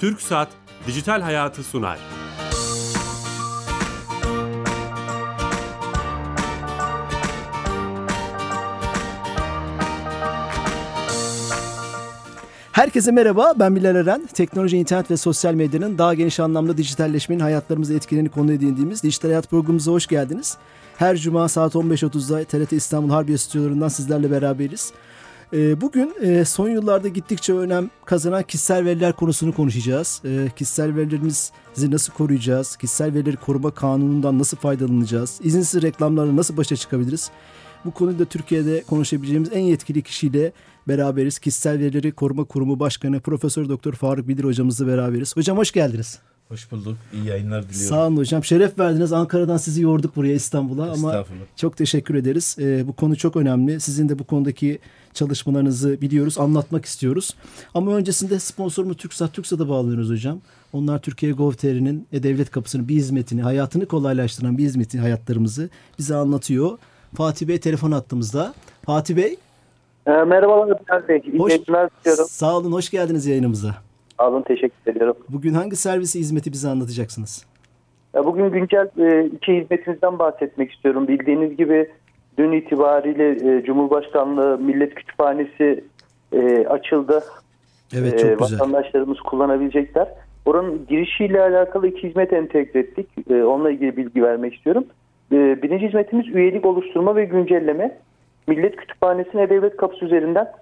Türk Saat Dijital Hayatı sunar. Herkese merhaba, ben Bilal Eren. Teknoloji, internet ve sosyal medyanın daha geniş anlamda dijitalleşmenin hayatlarımızı etkilerini konu edindiğimiz Dijital Hayat programımıza hoş geldiniz. Her cuma saat 15.30'da TRT İstanbul Harbiye stüdyolarından sizlerle beraberiz. Ee, bugün e, son yıllarda gittikçe önem kazanan kişisel veriler konusunu konuşacağız. Ee, kişisel verilerimizi nasıl koruyacağız? Kişisel verileri koruma kanunundan nasıl faydalanacağız? İzinsiz reklamlarla nasıl başa çıkabiliriz? Bu konuda Türkiye'de konuşabileceğimiz en yetkili kişiyle beraberiz. Kişisel Verileri Koruma Kurumu Başkanı Profesör Doktor Faruk Bilir hocamızla beraberiz. Hocam hoş geldiniz. Hoş bulduk. İyi yayınlar diliyorum. Sağ olun hocam. Şeref verdiniz. Ankara'dan sizi yorduk buraya İstanbul'a ama çok teşekkür ederiz. Ee, bu konu çok önemli. Sizin de bu konudaki çalışmalarınızı biliyoruz, anlatmak istiyoruz. Ama öncesinde sponsorumuz TürkSat, TürkSat'a bağlanıyoruz hocam. Onlar Türkiye Gov.tr'nin e-devlet kapısının bir hizmetini, hayatını kolaylaştıran bir hizmeti, hayatlarımızı bize anlatıyor. Fatih Bey telefon attığımızda. Fatih Bey. E, merhabalar Bey. İyi hoş, Sağ olun, hoş geldiniz yayınımıza. Sağ olun, teşekkür ediyorum. Bugün hangi servisi hizmeti bize anlatacaksınız? Ya bugün güncel e, iki hizmetimizden bahsetmek istiyorum. Bildiğiniz gibi dün itibariyle e, Cumhurbaşkanlığı Millet Kütüphanesi e, açıldı. Evet, çok güzel. Vatandaşlarımız kullanabilecekler. Oranın girişiyle alakalı iki hizmet entegre ettik. Onunla ilgili bilgi vermek istiyorum. Birinci hizmetimiz üyelik oluşturma ve güncelleme. Millet Kütüphanesi'ne e-devlet kapısı üzerinden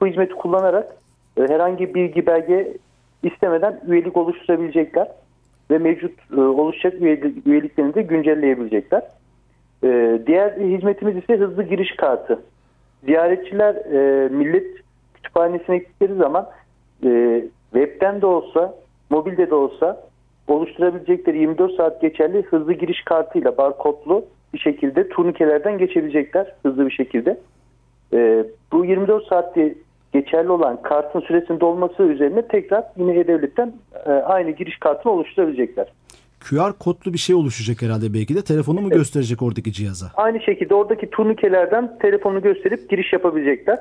bu hizmeti kullanarak herhangi bilgi belge istemeden üyelik oluşturabilecekler ve mevcut e, oluşacak üyelik, üyeliklerini de güncelleyebilecekler. E, diğer hizmetimiz ise hızlı giriş kartı. Ziyaretçiler e, millet kütüphanesine gittikleri zaman e, webten de olsa, mobilde de olsa oluşturabilecekleri 24 saat geçerli hızlı giriş kartıyla barkodlu bir şekilde turnikelerden geçebilecekler hızlı bir şekilde. E, bu 24 saatte geçerli olan kartın süresinin dolması üzerine tekrar yine E-Devlet'ten e, aynı giriş kartını oluşturabilecekler. QR kodlu bir şey oluşacak herhalde belki de. Telefonu mu evet. gösterecek oradaki cihaza? Aynı şekilde oradaki turnikelerden telefonu gösterip giriş yapabilecekler.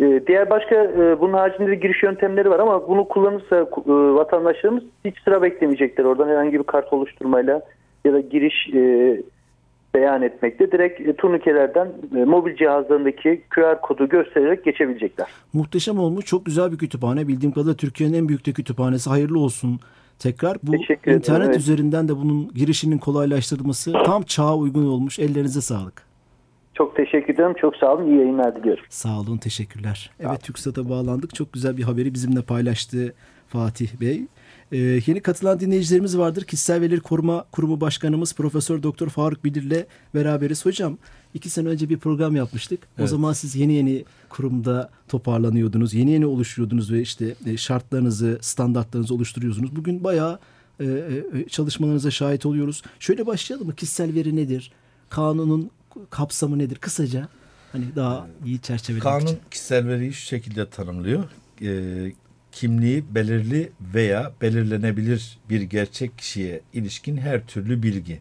Ee, diğer başka e, bunun haricinde de giriş yöntemleri var ama bunu kullanırsa e, vatandaşlarımız hiç sıra beklemeyecekler. Oradan herhangi bir kart oluşturmayla ya da giriş e, beyan etmekte. Direkt e, turnikelerden e, mobil cihazlarındaki QR kodu göstererek geçebilecekler. Muhteşem olmuş. Çok güzel bir kütüphane. Bildiğim kadarıyla Türkiye'nin en büyük de kütüphanesi. Hayırlı olsun. Tekrar bu internet ederim, evet. üzerinden de bunun girişinin kolaylaştırılması tam çağa uygun olmuş. Ellerinize sağlık. Çok teşekkür ederim. Çok sağ olun. İyi yayınlar diliyorum. Sağ olun. Teşekkürler. Evet TürkSat'a bağlandık. Çok güzel bir haberi bizimle paylaştı Fatih Bey. Ee, yeni katılan dinleyicilerimiz vardır. Kişisel Verileri Koruma Kurumu Başkanımız Profesör Doktor Faruk Bilir'le beraberiz. Hocam iki sene önce bir program yapmıştık. Evet. O zaman siz yeni yeni kurumda toparlanıyordunuz. Yeni yeni oluşturuyordunuz ve işte e, şartlarınızı, standartlarınızı oluşturuyorsunuz. Bugün bayağı e, e, çalışmalarınıza şahit oluyoruz. Şöyle başlayalım mı? Kişisel veri nedir? Kanunun kapsamı nedir? Kısaca hani daha iyi çerçevelemek Kanun için. kişisel veriyi şu şekilde tanımlıyor. E, kimliği belirli veya belirlenebilir bir gerçek kişiye ilişkin her türlü bilgi.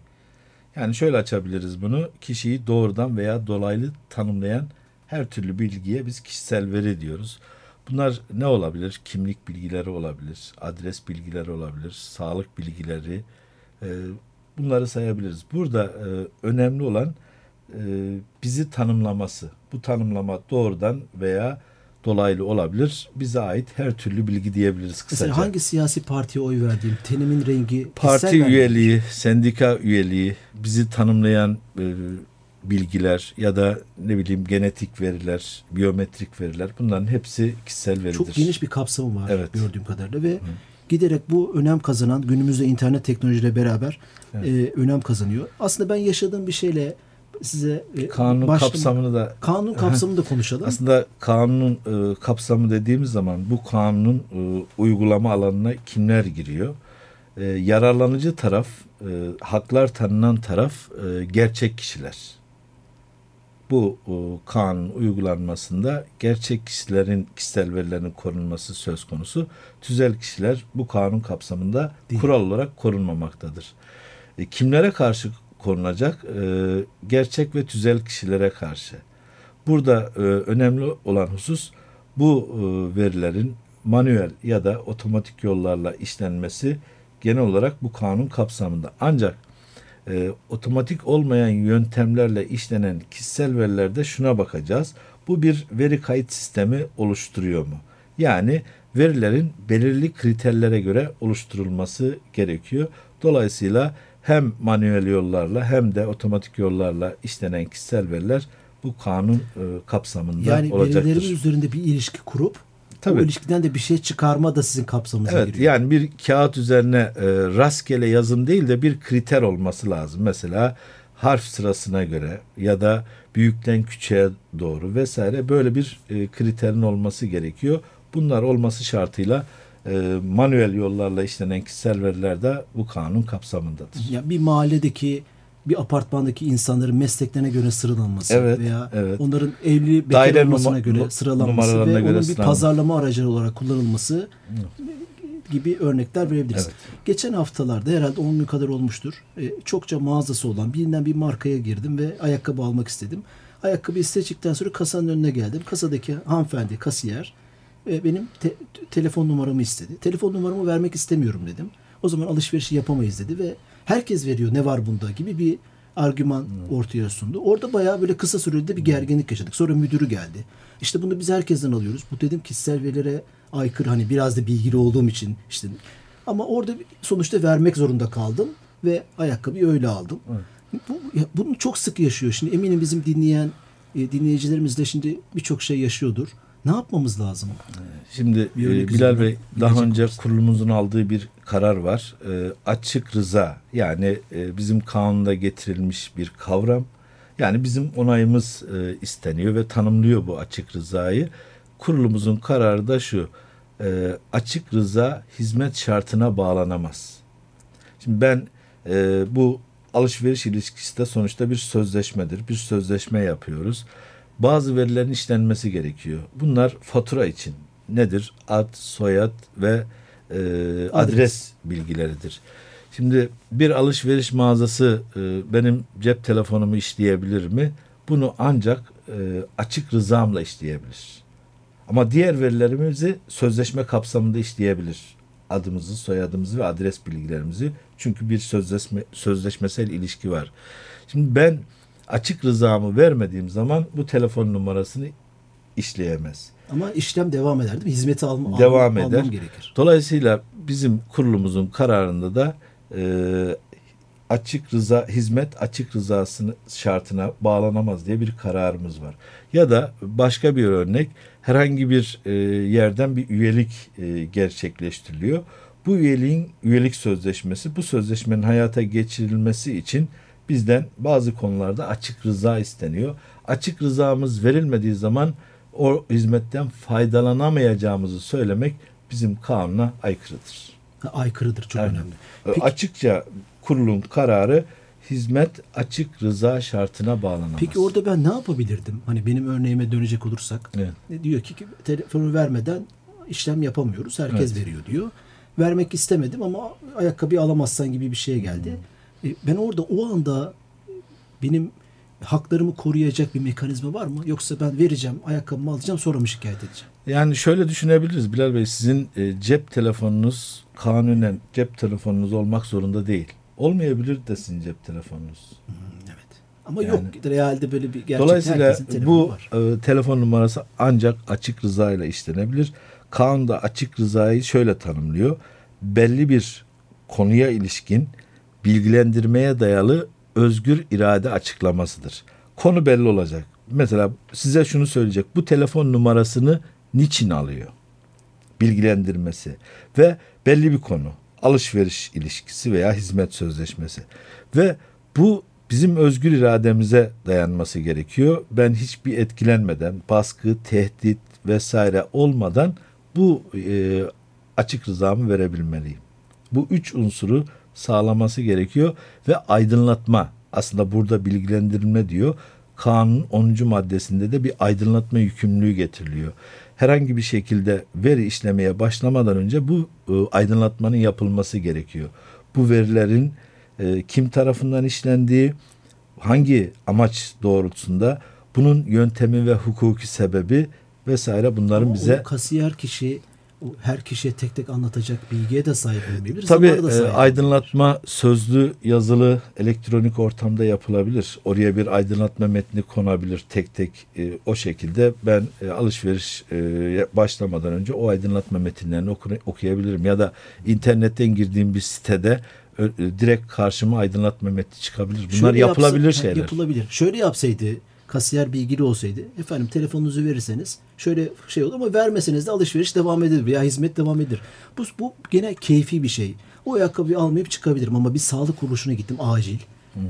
Yani şöyle açabiliriz bunu. Kişiyi doğrudan veya dolaylı tanımlayan her türlü bilgiye biz kişisel veri diyoruz. Bunlar ne olabilir? Kimlik bilgileri olabilir, adres bilgileri olabilir, sağlık bilgileri. E, bunları sayabiliriz. Burada e, önemli olan e, bizi tanımlaması. Bu tanımlama doğrudan veya dolaylı olabilir. Bize ait her türlü bilgi diyebiliriz kısaca. Mesela hangi siyasi partiye oy verdiğim, tenimin rengi, parti üyeliği, mi? sendika üyeliği, bizi tanımlayan e, bilgiler ya da ne bileyim genetik veriler, biyometrik veriler bunların hepsi kişisel veridir. Çok geniş bir kapsamı var evet. gördüğüm kadarıyla ve Hı. giderek bu önem kazanan günümüzde internet teknolojiyle beraber evet. e, önem kazanıyor. Aslında ben yaşadığım bir şeyle size e, kanun başladım. kapsamını da kanun kapsamını da konuşalım. Aslında kanunun e, kapsamı dediğimiz zaman bu kanunun e, uygulama alanına kimler giriyor? E, yararlanıcı taraf, e, haklar tanınan taraf e, gerçek kişiler. Bu e, kanun uygulanmasında gerçek kişilerin kişisel verilerinin korunması söz konusu. Tüzel kişiler bu kanun kapsamında Değil. kural olarak korunmamaktadır. E, kimlere karşı korunacak e, gerçek ve tüzel kişilere karşı. Burada e, önemli olan husus bu e, verilerin manuel ya da otomatik yollarla işlenmesi genel olarak bu kanun kapsamında. Ancak otomatik olmayan yöntemlerle işlenen kişisel verilerde şuna bakacağız. Bu bir veri kayıt sistemi oluşturuyor mu? Yani verilerin belirli kriterlere göre oluşturulması gerekiyor. Dolayısıyla hem manuel yollarla hem de otomatik yollarla işlenen kişisel veriler bu kanun e, kapsamında Yani olacaktır. verilerin üzerinde bir ilişki kurup Tabii. o ilişkiden de bir şey çıkarma da sizin kapsamınıza Evet giriyor. yani bir kağıt üzerine e, rastgele yazım değil de bir kriter olması lazım. Mesela harf sırasına göre ya da büyükten küçüğe doğru vesaire böyle bir e, kriterin olması gerekiyor. Bunlar olması şartıyla e, manuel yollarla işlenen kişisel veriler de bu kanun kapsamındadır. Ya bir mahalledeki bir apartmandaki insanların mesleklerine göre sıralanması Evet, veya evet. onların evli bekar Daire olmasına göre sıralanması ve göre onun bir pazarlama aracı olarak kullanılması gibi örnekler verebiliriz. Evet. Geçen haftalarda herhalde 10 gün kadar olmuştur. E, çokça mağazası olan bilinen bir markaya girdim ve ayakkabı almak istedim. Ayakkabıyı seçtikten sonra kasanın önüne geldim. Kasadaki hanımefendi, kasiyer e, benim te- telefon numaramı istedi. Telefon numaramı vermek istemiyorum dedim. O zaman alışverişi yapamayız dedi ve herkes veriyor ne var bunda gibi bir argüman ortaya sundu. Orada bayağı böyle kısa sürede bir gerginlik yaşadık. Sonra müdürü geldi. İşte bunu biz herkesten alıyoruz. Bu dedim kişisel verilere aykırı hani biraz da bilgili olduğum için işte ama orada sonuçta vermek zorunda kaldım ve ayakkabıyı öyle aldım. Bu, ya bunu çok sık yaşıyor. Şimdi eminim bizim dinleyen e, dinleyicilerimiz de şimdi birçok şey yaşıyordur. Ne yapmamız lazım? Şimdi Bir e, Bilal Bey daha önce olursak. kurulumuzun aldığı bir karar var. E, açık rıza yani e, bizim kanunda getirilmiş bir kavram. Yani bizim onayımız e, isteniyor ve tanımlıyor bu açık rızayı. Kurulumuzun kararı da şu. e, açık rıza hizmet şartına bağlanamaz. Şimdi ben e, bu alışveriş ilişkisi de sonuçta bir sözleşmedir. Bir sözleşme yapıyoruz. Bazı verilerin işlenmesi gerekiyor. Bunlar fatura için nedir? Ad, soyad ve e, adres. bilgileridir. Şimdi bir alışveriş mağazası e, benim cep telefonumu işleyebilir mi? Bunu ancak e, açık rızamla işleyebilir. Ama diğer verilerimizi sözleşme kapsamında işleyebilir. Adımızı, soyadımızı ve adres bilgilerimizi. Çünkü bir sözleşme sözleşmesel ilişki var. Şimdi ben açık rızamı vermediğim zaman bu telefon numarasını işleyemez. Ama işlem devam eder değil mi? Hizmeti alma, Devam almam eder. gerekir. Dolayısıyla bizim kurulumuzun kararında da e, açık rıza hizmet açık rızasını şartına bağlanamaz diye bir kararımız var. Ya da başka bir örnek herhangi bir e, yerden bir üyelik e, gerçekleştiriliyor. Bu üyeliğin üyelik sözleşmesi bu sözleşmenin hayata geçirilmesi için bizden bazı konularda açık rıza isteniyor. Açık rızamız verilmediği zaman o hizmetten faydalanamayacağımızı söylemek bizim kanuna aykırıdır. Aykırıdır çok Aynen. önemli. E, Peki- Açıkça kurulun kararı hizmet açık rıza şartına bağlanamaz. Peki orada ben ne yapabilirdim? Hani benim örneğime dönecek olursak. Evet. Ne diyor ki, ki telefonu vermeden işlem yapamıyoruz. Herkes Evet. veriyor diyor. Vermek istemedim ama ayakkabıyı alamazsan gibi bir şeye geldi. Hmm. E, ben orada o anda benim haklarımı koruyacak bir mekanizma var mı? Yoksa ben vereceğim, ayakkabımı alacağım sonra mı şikayet edeceğim? Yani şöyle düşünebiliriz Bilal Bey sizin e, cep telefonunuz kanunen cep telefonunuz olmak zorunda değil. Olmayabilir de sizin cep telefonunuz. Evet. Ama Yani- yok realde böyle bir gerçek Dolayısıyla bu var. e, telefon numarası ancak açık rıza ile işlenebilir. Kanun da açık rızayı şöyle tanımlıyor. Belli bir konuya ilişkin bilgilendirmeye dayalı özgür irade açıklamasıdır. Konu belli olacak. Mesela size şunu söyleyecek. Bu telefon numarasını niçin alıyor? bilgilendirmesi ve belli bir konu alışveriş ilişkisi veya hizmet sözleşmesi ve bu bizim özgür irademize dayanması gerekiyor. Ben hiçbir etkilenmeden baskı, tehdit vesaire olmadan bu e, açık rızamı verebilmeliyim. Bu üç unsuru sağlaması gerekiyor ve aydınlatma aslında burada bilgilendirme diyor. Kanun 10. maddesinde de bir aydınlatma yükümlülüğü getiriliyor. Herhangi bir şekilde veri işlemeye başlamadan önce bu e, aydınlatmanın yapılması gerekiyor. Bu verilerin e, kim tarafından işlendiği, hangi amaç doğrultusunda, bunun yöntemi ve hukuki sebebi vesaire bunların Ama bize kasiyer kişi her kişiye tek tek anlatacak bilgiye de sahip olmayabilir. Tabii da e, sahip aydınlatma sözlü, yazılı, elektronik ortamda yapılabilir. Oraya bir aydınlatma metni konabilir tek tek e, o şekilde. Ben e, alışveriş e, başlamadan önce o aydınlatma metinlerini oku- okuyabilirim. Ya da internetten girdiğim bir sitede e, direkt karşıma aydınlatma metni çıkabilir. Bunlar Şöyle yapılabilir yapsa- şeyler. Yapılabilir. Şöyle yapsaydı kasiyer bilgili olsaydı efendim telefonunuzu verirseniz şöyle şey olur ama vermeseniz de alışveriş devam edebilir veya hizmet devam edilir. Bu, bu gene keyfi bir şey. O ayakkabıyı almayıp çıkabilirim ama bir sağlık kuruluşuna gittim acil.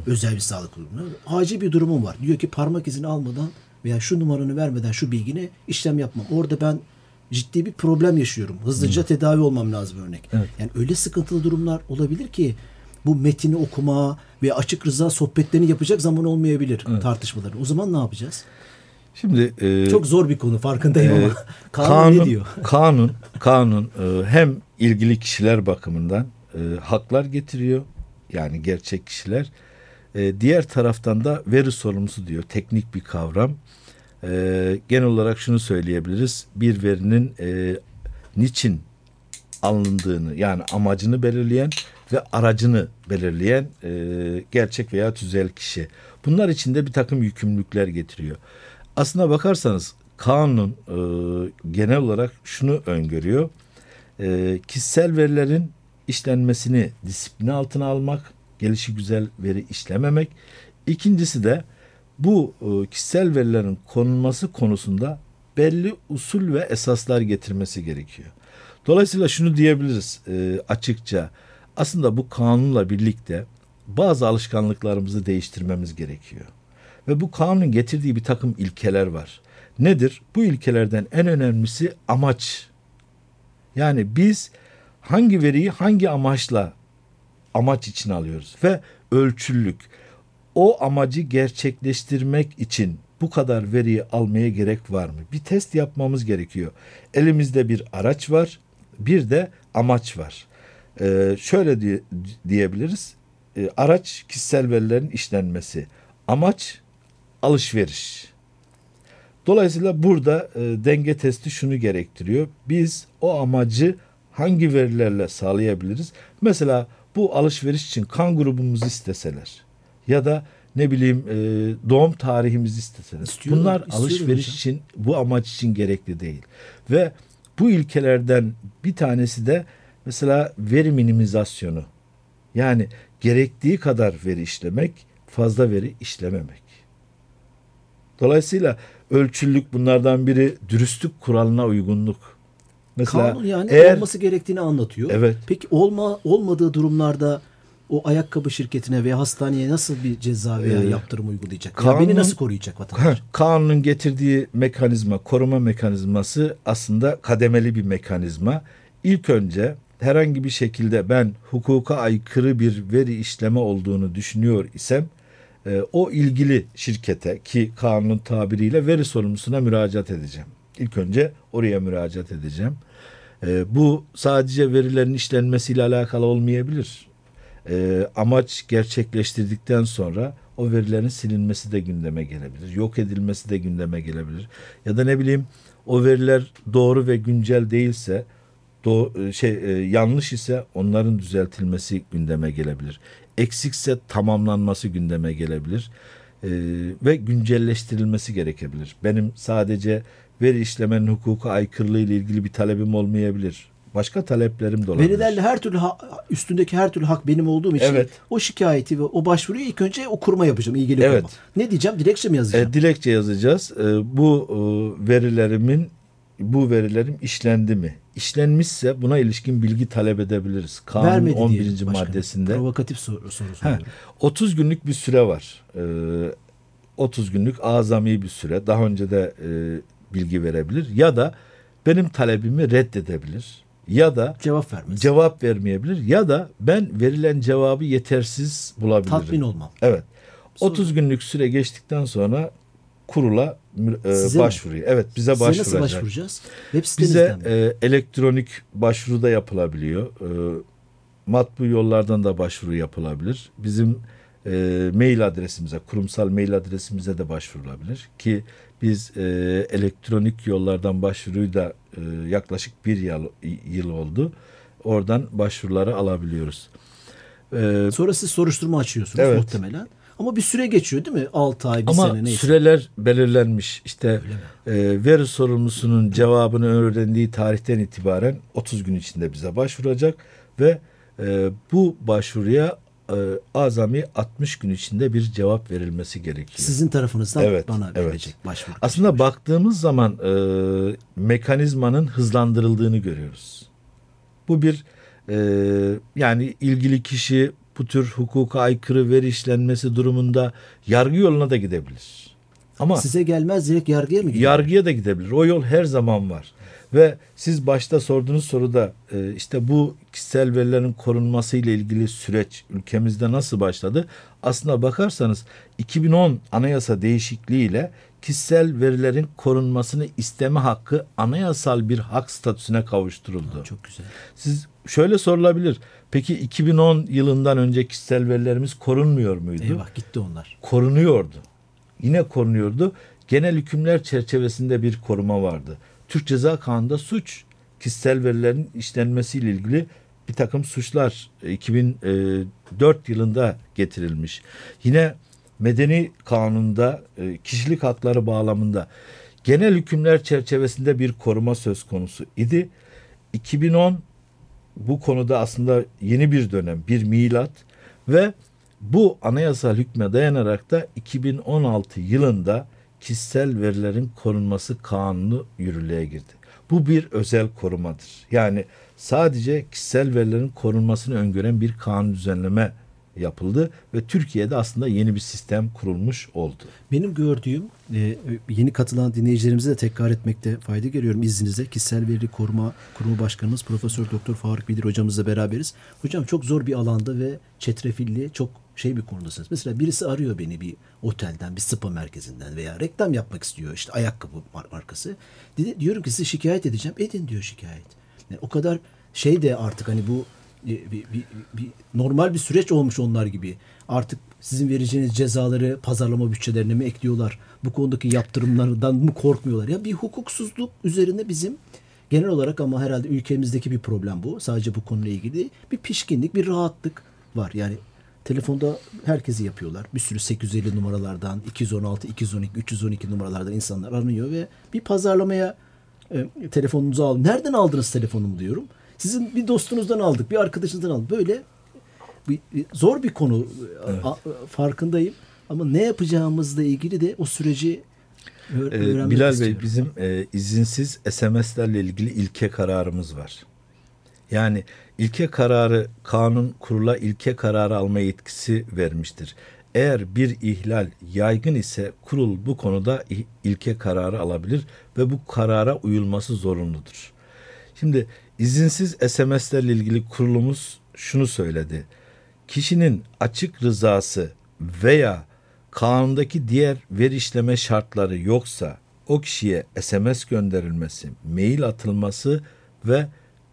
Özel bir sağlık kuruluşuna. Acil bir durumum var. Diyor ki parmak izini almadan veya şu numaranı vermeden şu bilgine işlem yapmam. Orada ben ciddi bir problem yaşıyorum. Hızlıca tedavi olmam lazım örnek. Yani öyle sıkıntılı durumlar olabilir ki bu metini okuma ve açık rıza sohbetlerini yapacak zaman olmayabilir tartışmaları. O zaman ne yapacağız? Şimdi e, Çok zor bir konu farkındayım Ee, ama kanun, ne diyor? Kanun, kanun e, hem ilgili kişiler bakımından e, haklar getiriyor. Yani gerçek kişiler. E, diğer taraftan da veri sorumlusu diyor. Teknik bir kavram. E, genel olarak şunu söyleyebiliriz. Bir verinin e, niçin alındığını yani amacını belirleyen ve aracını belirleyen e, gerçek veya tüzel kişi. Bunlar içinde bir takım yükümlülükler getiriyor. Aslına bakarsanız kanun e, genel olarak şunu öngörüyor. E, kişisel verilerin işlenmesini disiplini altına almak, gelişi güzel veri işlememek. İkincisi de bu e, kişisel verilerin konulması konusunda belli usul ve esaslar getirmesi gerekiyor. Dolayısıyla şunu diyebiliriz e, açıkça. Aslında bu kanunla birlikte bazı alışkanlıklarımızı değiştirmemiz gerekiyor. Ve bu kanunun getirdiği bir takım ilkeler var. Nedir? Bu ilkelerden en önemlisi amaç. Yani biz hangi veriyi hangi amaçla amaç için alıyoruz ve ölçüllük. O amacı gerçekleştirmek için bu kadar veriyi almaya gerek var mı? Bir test yapmamız gerekiyor. Elimizde bir araç var, bir de amaç var. Ee, şöyle diye, diyebiliriz. Ee, araç kişisel verilerin işlenmesi. Amaç alışveriş. Dolayısıyla burada e, denge testi şunu gerektiriyor. Biz o amacı hangi verilerle sağlayabiliriz? Mesela bu alışveriş için kan grubumuzu isteseler ya da ne bileyim e, doğum tarihimizi isteseler. İstiyorlar, Bunlar alışveriş hocam. için bu amaç için gerekli değil. Ve bu ilkelerden bir tanesi de mesela veri minimizasyonu. Yani gerektiği kadar veri işlemek, fazla veri işlememek. Dolayısıyla ölçüllük bunlardan biri dürüstlük kuralına uygunluk. Mesela Kanun yani eğer olması gerektiğini anlatıyor. Evet. Peki olma olmadığı durumlarda o ayakkabı şirketine veya hastaneye nasıl bir ceza veya Ee, yaptırım uygulayacak? Ya kanun- beni nasıl koruyacak vatandaş? Kanunun getirdiği mekanizma, koruma mekanizması aslında kademeli bir mekanizma. İlk önce herhangi bir şekilde ben hukuka aykırı bir veri işleme olduğunu düşünüyor isem e, o ilgili şirkete ki kanunun tabiriyle veri sorumlusuna müracaat edeceğim. İlk önce oraya müracaat edeceğim. E, bu sadece verilerin işlenmesiyle alakalı olmayabilir. E, amaç gerçekleştirdikten sonra o verilerin silinmesi de gündeme gelebilir. Yok edilmesi de gündeme gelebilir. Ya da ne bileyim o veriler doğru ve güncel değilse do- şey e, yanlış ise onların düzeltilmesi gündeme gelebilir. Eksikse tamamlanması gündeme gelebilir. E, ve güncelleştirilmesi gerekebilir. Benim sadece veri işlemenin hukuka aykırılığı ile ilgili bir talebim olmayabilir. Başka taleplerim de olabilir. Verilerle her türlü ha- üstündeki her türlü hak benim olduğum için Evet. o şikayeti ve o başvuruyu ilk önce o kuruma yapacağım ilgili Evet. kuruma. Ne diyeceğim? Dilekçe mi yazacağım? E, dilekçe yazacağız. E, bu e, verilerimin bu verilerim işlendi mi? İşlenmişse buna ilişkin bilgi talep edebiliriz. Kanun Vermedi 11. diyelim maddesinde. Provokatif soru, soru Ha, soruyorum. 30 günlük bir süre var. Ee, 30 günlük azami bir süre. Daha önce de e, bilgi verebilir. Ya da benim talebimi reddedebilir. Ya da Cevap vermez. cevap vermeyebilir. Ya da ben verilen cevabı yetersiz bulabilirim. Tatmin olmam. Evet. Sonra- 30 günlük süre geçtikten sonra kurula e, başvuruyor. Evet bize Size nasıl başvuracak. başvuracağız? Web Bize e, elektronik başvuru da yapılabiliyor. E, matbu yollardan da başvuru yapılabilir. Bizim e, mail adresimize, kurumsal mail adresimize de başvurulabilir ki Biz e, elektronik yollardan başvuruyu da e, yaklaşık bir yıl, yıl oldu. Oradan başvuruları alabiliyoruz. E, Sonra siz soruşturma açıyorsunuz evet. muhtemelen. Ama bir süre geçiyor değil mi? 6 ay, bir Ama sene neyse. süreler belirlenmiş. İşte e, veri sorumlusunun cevabını öğrendiği tarihten itibaren 30 gün içinde bize başvuracak ve e, bu başvuruya e, azami 60 gün içinde bir cevap verilmesi gerekiyor. Sizin tarafınızdan evet, bana evet. verilecek başvuru. Aslında baktığımız zaman e, mekanizmanın hızlandırıldığını görüyoruz. Bu bir e, yani ilgili kişi bu tür hukuka aykırı veri işlenmesi durumunda yargı yoluna da gidebilir. Ama size gelmez direkt yargıya mı gider? Yargıya da gidebilir. O yol her zaman var. Ve siz başta sorduğunuz soruda e, işte bu kişisel verilerin korunması ile ilgili süreç ülkemizde nasıl başladı? Aslına bakarsanız 2010 anayasa değişikliği ile kişisel verilerin korunmasını isteme hakkı anayasal bir hak statüsüne kavuşturuldu. Çok güzel. Siz şöyle sorulabilir. Peki 2010 yılından önce kişisel verilerimiz korunmuyor muydu? Eyvah gitti onlar. Korunuyordu. Yine korunuyordu. Genel hükümler çerçevesinde bir koruma vardı. Türk Ceza Kanunu'nda suç kişisel verilerin işlenmesiyle ilgili bir takım suçlar 2004 yılında getirilmiş. Yine Medeni Kanun'da e, kişilik hakları bağlamında genel hükümler çerçevesinde bir koruma söz konusu idi. 2010 bu konuda aslında yeni bir dönem, bir milat ve bu anayasal hükme dayanarak da 2016 yılında kişisel verilerin korunması kanunu yürürlüğe girdi. Bu bir özel korumadır. Yani sadece kişisel verilerin korunmasını öngören bir kanun düzenleme yapıldı ve Türkiye'de aslında yeni bir sistem kurulmuş oldu. Benim gördüğüm e, yeni katılan dinleyicilerimize de tekrar etmekte fayda görüyorum izninizle. Kişisel Veri Koruma Kurumu Başkanımız Profesör Doktor Faruk Bilir hocamızla beraberiz. Hocam çok zor bir alanda ve çetrefilli çok şey bir konudasınız. Mesela birisi arıyor beni bir otelden, bir spa merkezinden veya reklam yapmak istiyor. işte ayakkabı markası. Diyorum ki size şikayet edeceğim. Edin diyor şikayet. Yani o kadar şey de artık hani bu bir, bir, bir, normal bir süreç olmuş onlar gibi. Artık sizin vereceğiniz cezaları pazarlama bütçelerine mi ekliyorlar? Bu konudaki yaptırımlardan mı korkmuyorlar? Ya bir hukuksuzluk üzerine bizim genel olarak ama herhalde ülkemizdeki bir problem bu. Sadece bu konuyla ilgili bir pişkinlik, bir rahatlık var. Yani telefonda herkesi yapıyorlar. Bir sürü 850 numaralardan, 216, 212, 312 numaralardan insanlar aranıyor ve bir pazarlamaya e, telefonunuzu alın. Nereden aldınız telefonumu diyorum. Sizin bir dostunuzdan aldık, bir arkadaşınızdan aldık. Böyle bir, zor bir konu evet. a, farkındayım. Ama ne yapacağımızla ilgili de o süreci ee, Bilal istiyorum. Bey bizim e, izinsiz SMS'lerle ilgili ilke kararımız var. Yani ilke kararı kanun kurula ilke kararı alma yetkisi vermiştir. Eğer bir ihlal yaygın ise kurul bu konuda ilke kararı alabilir ve bu karara uyulması zorunludur. Şimdi İzinsiz SMS'lerle ilgili kurulumuz şunu söyledi. Kişinin açık rızası veya kanundaki diğer veri işleme şartları yoksa o kişiye SMS gönderilmesi, mail atılması ve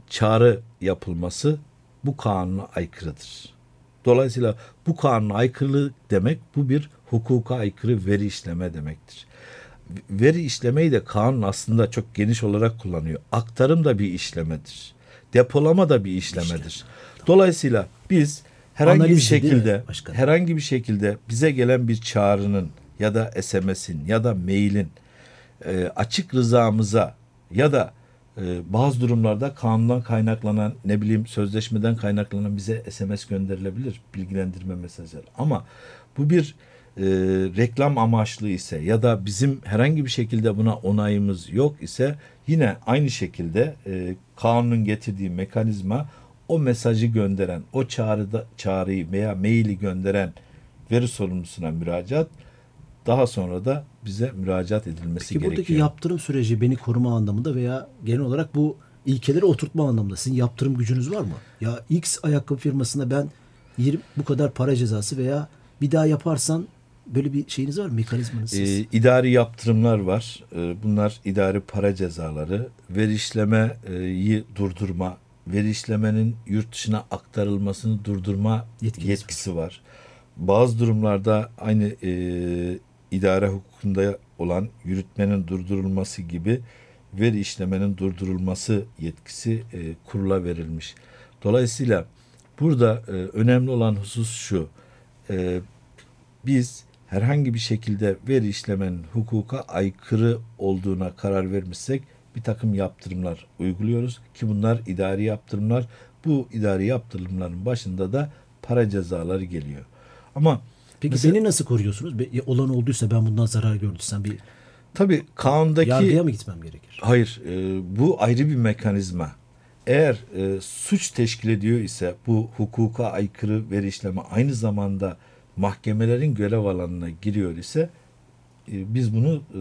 çağrı yapılması bu kanuna aykırıdır. Dolayısıyla bu kanuna aykırılık demek bu bir hukuka aykırı veri işleme demektir veri işlemeyi de kanun aslında çok geniş olarak kullanıyor. Aktarım da bir işlemedir. Depolama da bir işlemedir. Dolayısıyla biz herhangi Analiz bir şekilde herhangi bir şekilde bize gelen bir çağrının ya da SMS'in ya da mailin e, açık rızamıza ya da e, bazı durumlarda kanundan kaynaklanan ne bileyim sözleşmeden kaynaklanan bize SMS gönderilebilir bilgilendirme mesajları. Ama bu bir e, reklam amaçlı ise ya da bizim herhangi bir şekilde buna onayımız yok ise yine aynı şekilde e, kanunun getirdiği mekanizma o mesajı gönderen, o çağrıda çağrıyı veya maili gönderen veri sorumlusuna müracaat daha sonra da bize müracaat edilmesi Peki, gerekiyor. buradaki yaptırım süreci beni koruma anlamında veya genel olarak bu ilkeleri oturtma anlamında sizin yaptırım gücünüz var mı? Ya X ayakkabı firmasında ben 20, bu kadar para cezası veya bir daha yaparsan Böyle bir şeyiniz var mı? Mekanizmanız siz? Ee, idari yaptırımlar var. Ee, bunlar idari para cezaları. Veri işlemeyi durdurma, veri işlemenin yurt dışına aktarılmasını durdurma yetkisi, yetkisi var. var. Bazı durumlarda aynı e, idare hukukunda olan yürütmenin durdurulması gibi veri işlemenin durdurulması yetkisi e, kurula verilmiş. Dolayısıyla burada e, önemli olan husus şu. E, biz herhangi bir şekilde veri işlemenin hukuka aykırı olduğuna karar vermişsek bir takım yaptırımlar uyguluyoruz ki bunlar idari yaptırımlar. Bu idari yaptırımların başında da para cezaları geliyor. Ama Peki Mesela- beni nasıl koruyorsunuz? Be- Olan olduysa ben bundan zarar gördüysem bir tabii kanundaki yargıya mı gitmem gerekir? Hayır, e, bu ayrı bir mekanizma. Eğer e, suç teşkil ediyor ise bu hukuka aykırı veri işleme aynı zamanda mahkemelerin görev alanına giriyor ise e, biz bunu e,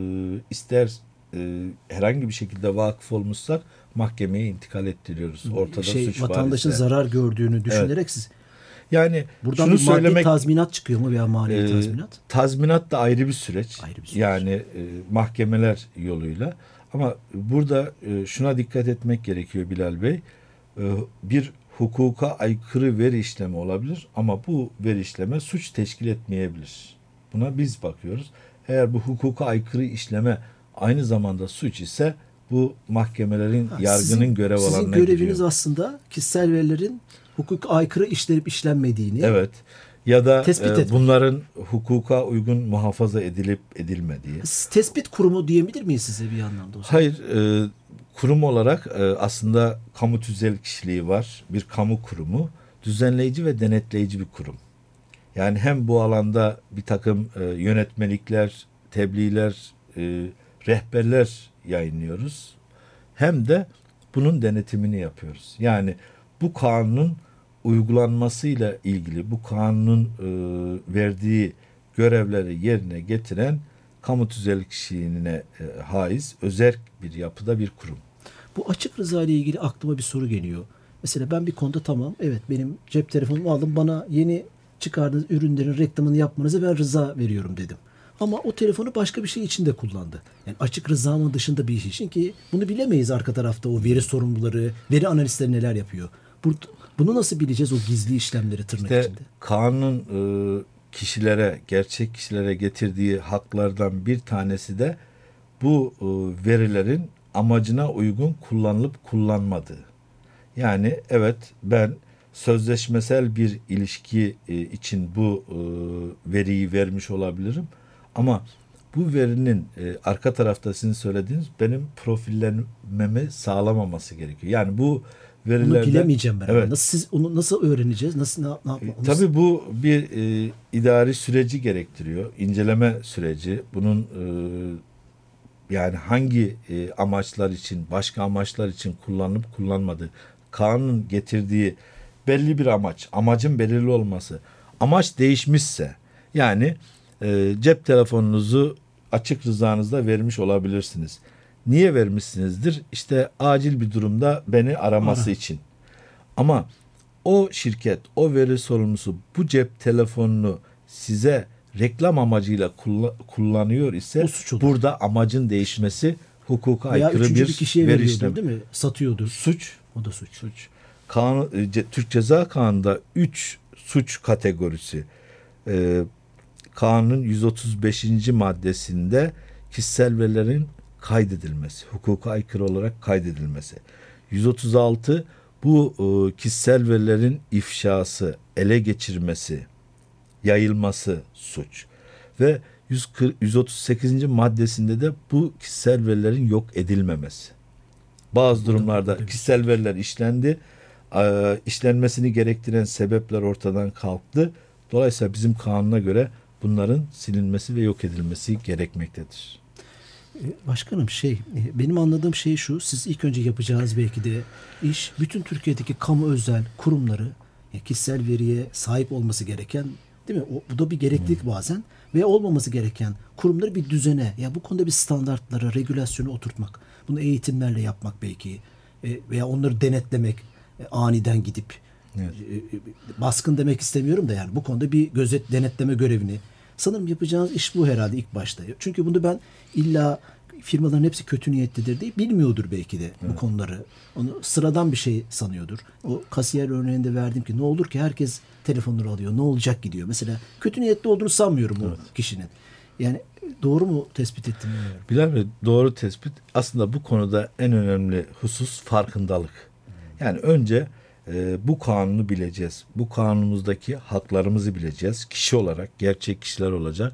ister e, herhangi bir şekilde vakıf olmuşsak mahkemeye intikal ettiriyoruz. Ortada şey, suç var vatandaşın ise. zarar gördüğünü düşünerek siz Yani buradan şunu bir maddi söylemek tazminat çıkıyor mu veya mali Ee, tazminat? Tazminat da ayrı bir süreç. Ayrı bir süreç. Yani e, mahkemeler yoluyla. Ama burada e, şuna dikkat etmek gerekiyor Bilal Bey. E, bir hukuka aykırı veri işlemi olabilir ama bu veri işleme suç teşkil etmeyebilir. Buna biz bakıyoruz. Eğer bu hukuka aykırı işleme aynı zamanda suç ise bu mahkemelerin Ha, yargının sizin- görev Sizin alanına göreviniz giriyor. aslında kişisel verilerin hukuka aykırı işlenip işlenmediğini Evet. Ya da Tespit e, etmek. bunların hukuka uygun muhafaza edilip edilmediği. tespit kurumu diyebilir miyiz size bir anlamda? o zaman? Hayır, e, kurum olarak e, aslında kamu tüzel kişiliği var. Bir kamu kurumu, düzenleyici ve denetleyici bir kurum. Yani hem bu alanda bir takım e, yönetmelikler, tebliğler, e, rehberler yayınlıyoruz. Hem de bunun denetimini yapıyoruz. Yani bu kanunun uygulanmasıyla ilgili bu kanunun verdiği görevleri yerine getiren kamu tüzel kişiliğine e, haiz özerk bir yapıda bir kurum. Bu açık rıza ile ilgili aklıma bir soru geliyor. Mesela ben bir konuda tamam evet benim cep telefonumu aldım bana yeni çıkardığınız ürünlerin reklamını yapmanıza ben rıza veriyorum dedim. Ama o telefonu başka bir şey için de kullandı. Yani açık rızamın dışında bir iş için ki bunu bilemeyiz arka tarafta o veri sorumluları, veri analistleri neler yapıyor. Bu, bunu nasıl bileceğiz o gizli işlemleri tırnak İşte içinde? kanunun e, kişilere, gerçek kişilere getirdiği haklardan bir tanesi de bu e, verilerin amacına uygun kullanılıp kullanmadığı. Yani evet ben sözleşmesel bir ilişki e, için bu e, veriyi vermiş olabilirim ama bu verinin arka tarafta sizin söylediğiniz benim profillenmemi sağlamaması gerekiyor. Yani bu Bunu verilerden bilemeyeceğim ben. Evet. Nasıl siz onu nasıl öğreneceğiz? Nasıl ne, ne yapma? onu- Tabii bu bir e, idari süreci gerektiriyor. İnceleme süreci. Bunun e, yani hangi e, amaçlar için, başka amaçlar için kullanılıp kullanmadığı, kanun getirdiği belli bir amaç, amacın belirli olması. Amaç değişmişse, yani e, cep telefonunuzu açık rızanızda vermiş olabilirsiniz. Niye vermişsinizdir? İşte acil bir durumda beni araması Ara. için. Ama o şirket, o veri sorumlusu bu cep telefonunu size reklam amacıyla kulla- kullanıyor ise burada amacın değişmesi hukuka veya aykırı bir, bir kişiye veri işlemi. değil mi? Satıyordur. Suç. O da suç. Suç. Kanun, e, Türk Ceza Kanunu'nda 3 suç kategorisi. E, kanunun 135. maddesinde kişisel verilerin kaydedilmesi, hukuka aykırı olarak kaydedilmesi. 136 bu e, kişisel verilerin ifşası, ele geçirmesi, yayılması suç. Ve 140, 138. maddesinde de bu kişisel verilerin yok edilmemesi. Bazı durumlarda kişisel veriler işlendi. Ee, işlenmesini gerektiren sebepler ortadan kalktı. Dolayısıyla bizim kanuna göre bunların silinmesi ve yok edilmesi gerekmektedir. E, Başkanım şey e, benim anladığım şey şu siz ilk önce yapacağınız belki de iş bütün Türkiye'deki kamu özel kurumları kişisel veriye sahip olması gereken değil mi? O, bu da bir gereklilik bazen ve olmaması gereken kurumları bir düzene ya bu konuda bir standartlara, regülasyonu oturtmak. Bunu eğitimlerle yapmak belki e, veya onları denetlemek e, aniden gidip Evet. e, baskın demek istemiyorum da yani bu konuda bir gözet denetleme görevini sanırım yapacağınız iş bu herhalde ilk başta. Çünkü bunu ben illa firmaların hepsi kötü niyetlidir diye bilmiyordur belki de bu konuları. Onu sıradan bir şey sanıyordur. O kasiyer örneğinde verdim ki ne olur ki herkes telefonları alıyor. Ne olacak gidiyor. Mesela kötü niyetli olduğunu sanmıyorum o kişinin. Yani doğru mu tespit ettim bilmiyorum. Bilal Bey doğru tespit. Aslında bu konuda en önemli husus farkındalık. Yani önce e, bu kanunu bileceğiz. Bu kanunumuzdaki haklarımızı bileceğiz. Kişi olarak gerçek kişiler olacak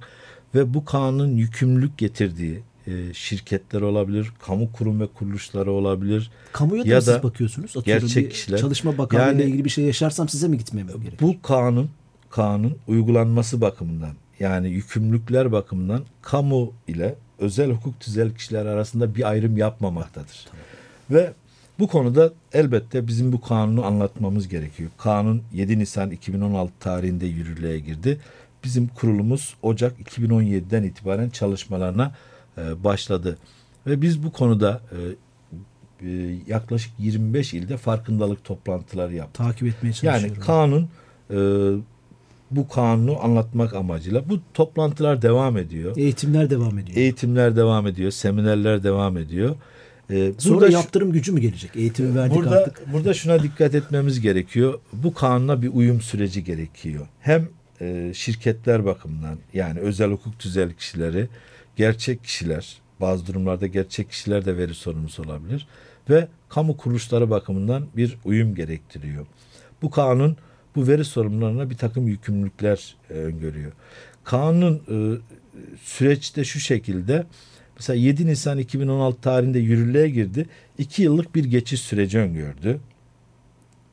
ve bu kanunun yükümlülük getirdiği e, şirketler olabilir, kamu kurum ve kuruluşları olabilir. Kamuya da Ya siz da bakıyorsunuz. Atıyorum gerçek kişiler. Çalışma Bakanlığı ile Yani- ilgili bir şey yaşarsam size mi gitmem gerekiyor? Bu kanun kanun uygulanması bakımından yani yükümlülükler bakımından kamu ile özel hukuk tüzel kişiler arasında bir ayrım yapmamaktadır. Ve bu konuda elbette bizim bu kanunu anlatmamız gerekiyor. Kanun 7 Nisan 2016 tarihinde yürürlüğe girdi. Bizim kurulumuz Ocak 2017'den itibaren çalışmalarına e, başladı. Ve biz bu konuda e, e, yaklaşık 25 ilde farkındalık toplantıları yaptık. Takip etmeye çalışıyorum. Yani kanun bu kanunu anlatmak amacıyla bu toplantılar devam ediyor. Eğitimler devam ediyor. Eğitimler devam ediyor, seminerler devam ediyor. E, Sonra burada yaptırım gücü mü gelecek? Eğitimi verdik burada artık. burada şuna dikkat etmemiz gerekiyor. Bu kanuna bir uyum süreci gerekiyor. Hem e, şirketler bakımından yani özel hukuk tüzel kişileri, gerçek kişiler, bazı durumlarda gerçek kişiler de veri sorumlusu olabilir ve kamu kuruluşları bakımından bir uyum gerektiriyor. Bu kanun bu veri sorumlularına bir takım yükümlülükler e, öngörüyor. Kanun e, süreçte şu şekilde mesela 7 Nisan 2016 tarihinde yürürlüğe girdi. 2 yıllık bir geçiş süreci öngördü.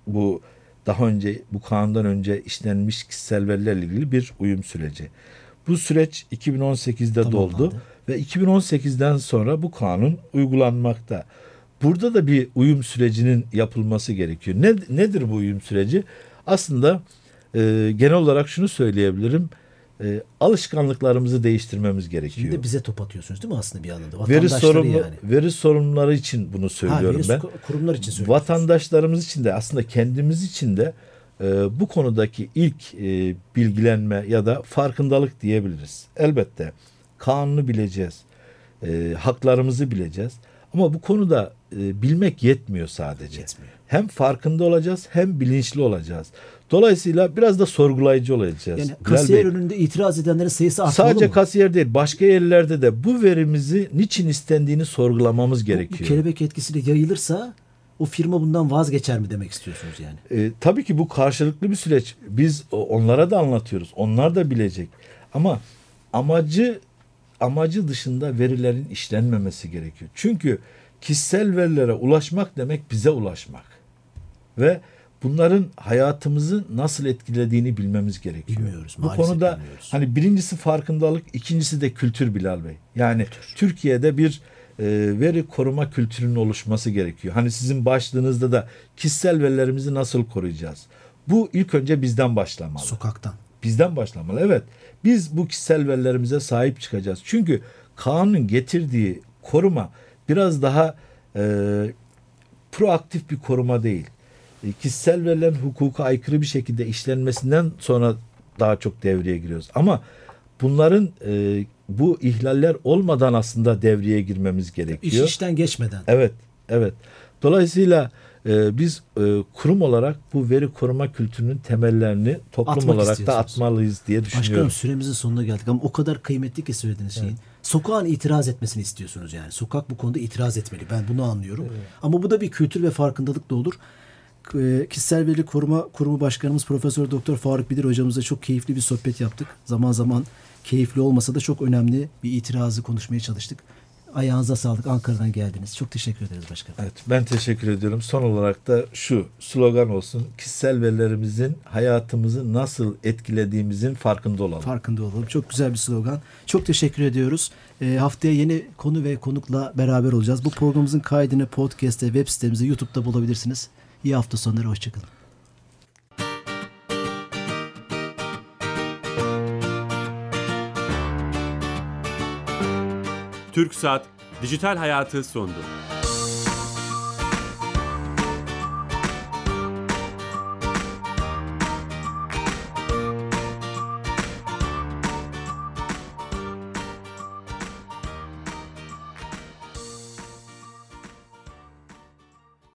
Bu daha önce bu kanundan önce işlenmiş kişisel verilerle ilgili bir uyum süreci. Bu süreç 2018'de doldu Tamamlandı. ve 2018'den sonra bu kanun uygulanmakta. Burada da bir uyum sürecinin yapılması gerekiyor. Ne, nedir bu uyum süreci? Aslında e, genel olarak şunu söyleyebilirim. E, alışkanlıklarımızı değiştirmemiz gerekiyor. Şimdi bize top atıyorsunuz değil mi aslında bir anlamda? veri sorumlu yani. veri sorumluları için bunu Ha, söylüyorum veri ben. kurumlar için söylüyorsunuz. Vatandaşlarımız için de aslında kendimiz için de e, bu konudaki ilk e, bilgilenme ya da farkındalık diyebiliriz. Elbette kanunu bileceğiz, e, haklarımızı bileceğiz. Ama bu konuda e, bilmek yetmiyor sadece. Yetmiyor. Hem farkında olacağız hem bilinçli olacağız. Dolayısıyla biraz da sorgulayıcı olacağız. Yani Bilal kasiyer Bey. önünde itiraz edenlerin sayısı artmalı Sadece mı? kasiyer değil, başka yerlerde de bu verimizi niçin istendiğini sorgulamamız Bu- gerekiyor. Bu kelebek etkisiyle yayılırsa o firma bundan vazgeçer mi demek istiyorsunuz yani? E, tabii ki bu karşılıklı bir süreç. Biz onlara da anlatıyoruz. Onlar da bilecek. Ama amacı amacı dışında verilerin işlenmemesi gerekiyor. Çünkü kişisel verilere ulaşmak demek bize ulaşmak. Ve bunların hayatımızı nasıl etkilediğini bilmemiz gerekiyor. Bilmiyoruz, Bu konuda bilmiyoruz. hani birincisi farkındalık, ikincisi de kültür Bilal Bey. Yani Türkiye'de bir e, veri koruma kültürünün oluşması gerekiyor. Hani sizin başlığınızda da kişisel verilerimizi nasıl koruyacağız? Bu ilk önce bizden başlamalı. Sokaktan. Bizden başlamalı. Evet. Biz bu kişisel verilerimize sahip çıkacağız. Çünkü kanunun getirdiği koruma biraz daha e, proaktif bir koruma değil. E, kişisel verilerin hukuka aykırı bir şekilde işlenmesinden sonra daha çok devreye giriyoruz. Ama bunların e, bu ihlaller olmadan aslında devreye girmemiz İş gerekiyor. işten geçmeden. Evet, evet. Dolayısıyla e, biz e, kurum olarak bu veri koruma kültürünün temellerini toplum Atmak olarak da atmalıyız diye düşünüyorum. Başkanım süremizin sonuna geldik ama o kadar kıymetli ki söylediğiniz şeyin. Sokağın itiraz etmesini istiyorsunuz yani. Sokak bu konuda itiraz etmeli. Ben bunu anlıyorum. Ama bu da bir kültür ve farkındalık da olur. K- e, Kişisel Veri Koruma Kurumu Başkanımız Profesör Doktor Faruk Bilir hocamızla çok keyifli bir sohbet yaptık. Zaman zaman keyifli olmasa da çok önemli bir itirazı konuşmaya çalıştık. Ayağınıza sağlık. Ankara'dan geldiniz. Çok teşekkür ederiz başkanım. Evet, ben teşekkür ediyorum. Son olarak da şu slogan olsun. Kişisel verilerimizin hayatımızı nasıl etkilediğimizin farkında olalım. Farkında olalım. Çok güzel bir slogan. Çok teşekkür ediyoruz. Ee, haftaya yeni konu ve konukla beraber olacağız. Bu programımızın kaydını podcast'te, web sitemizde, YouTube'da bulabilirsiniz. İyi hafta sonları. Hoşçakalın. TürkSat Dijital Hayatı sundu.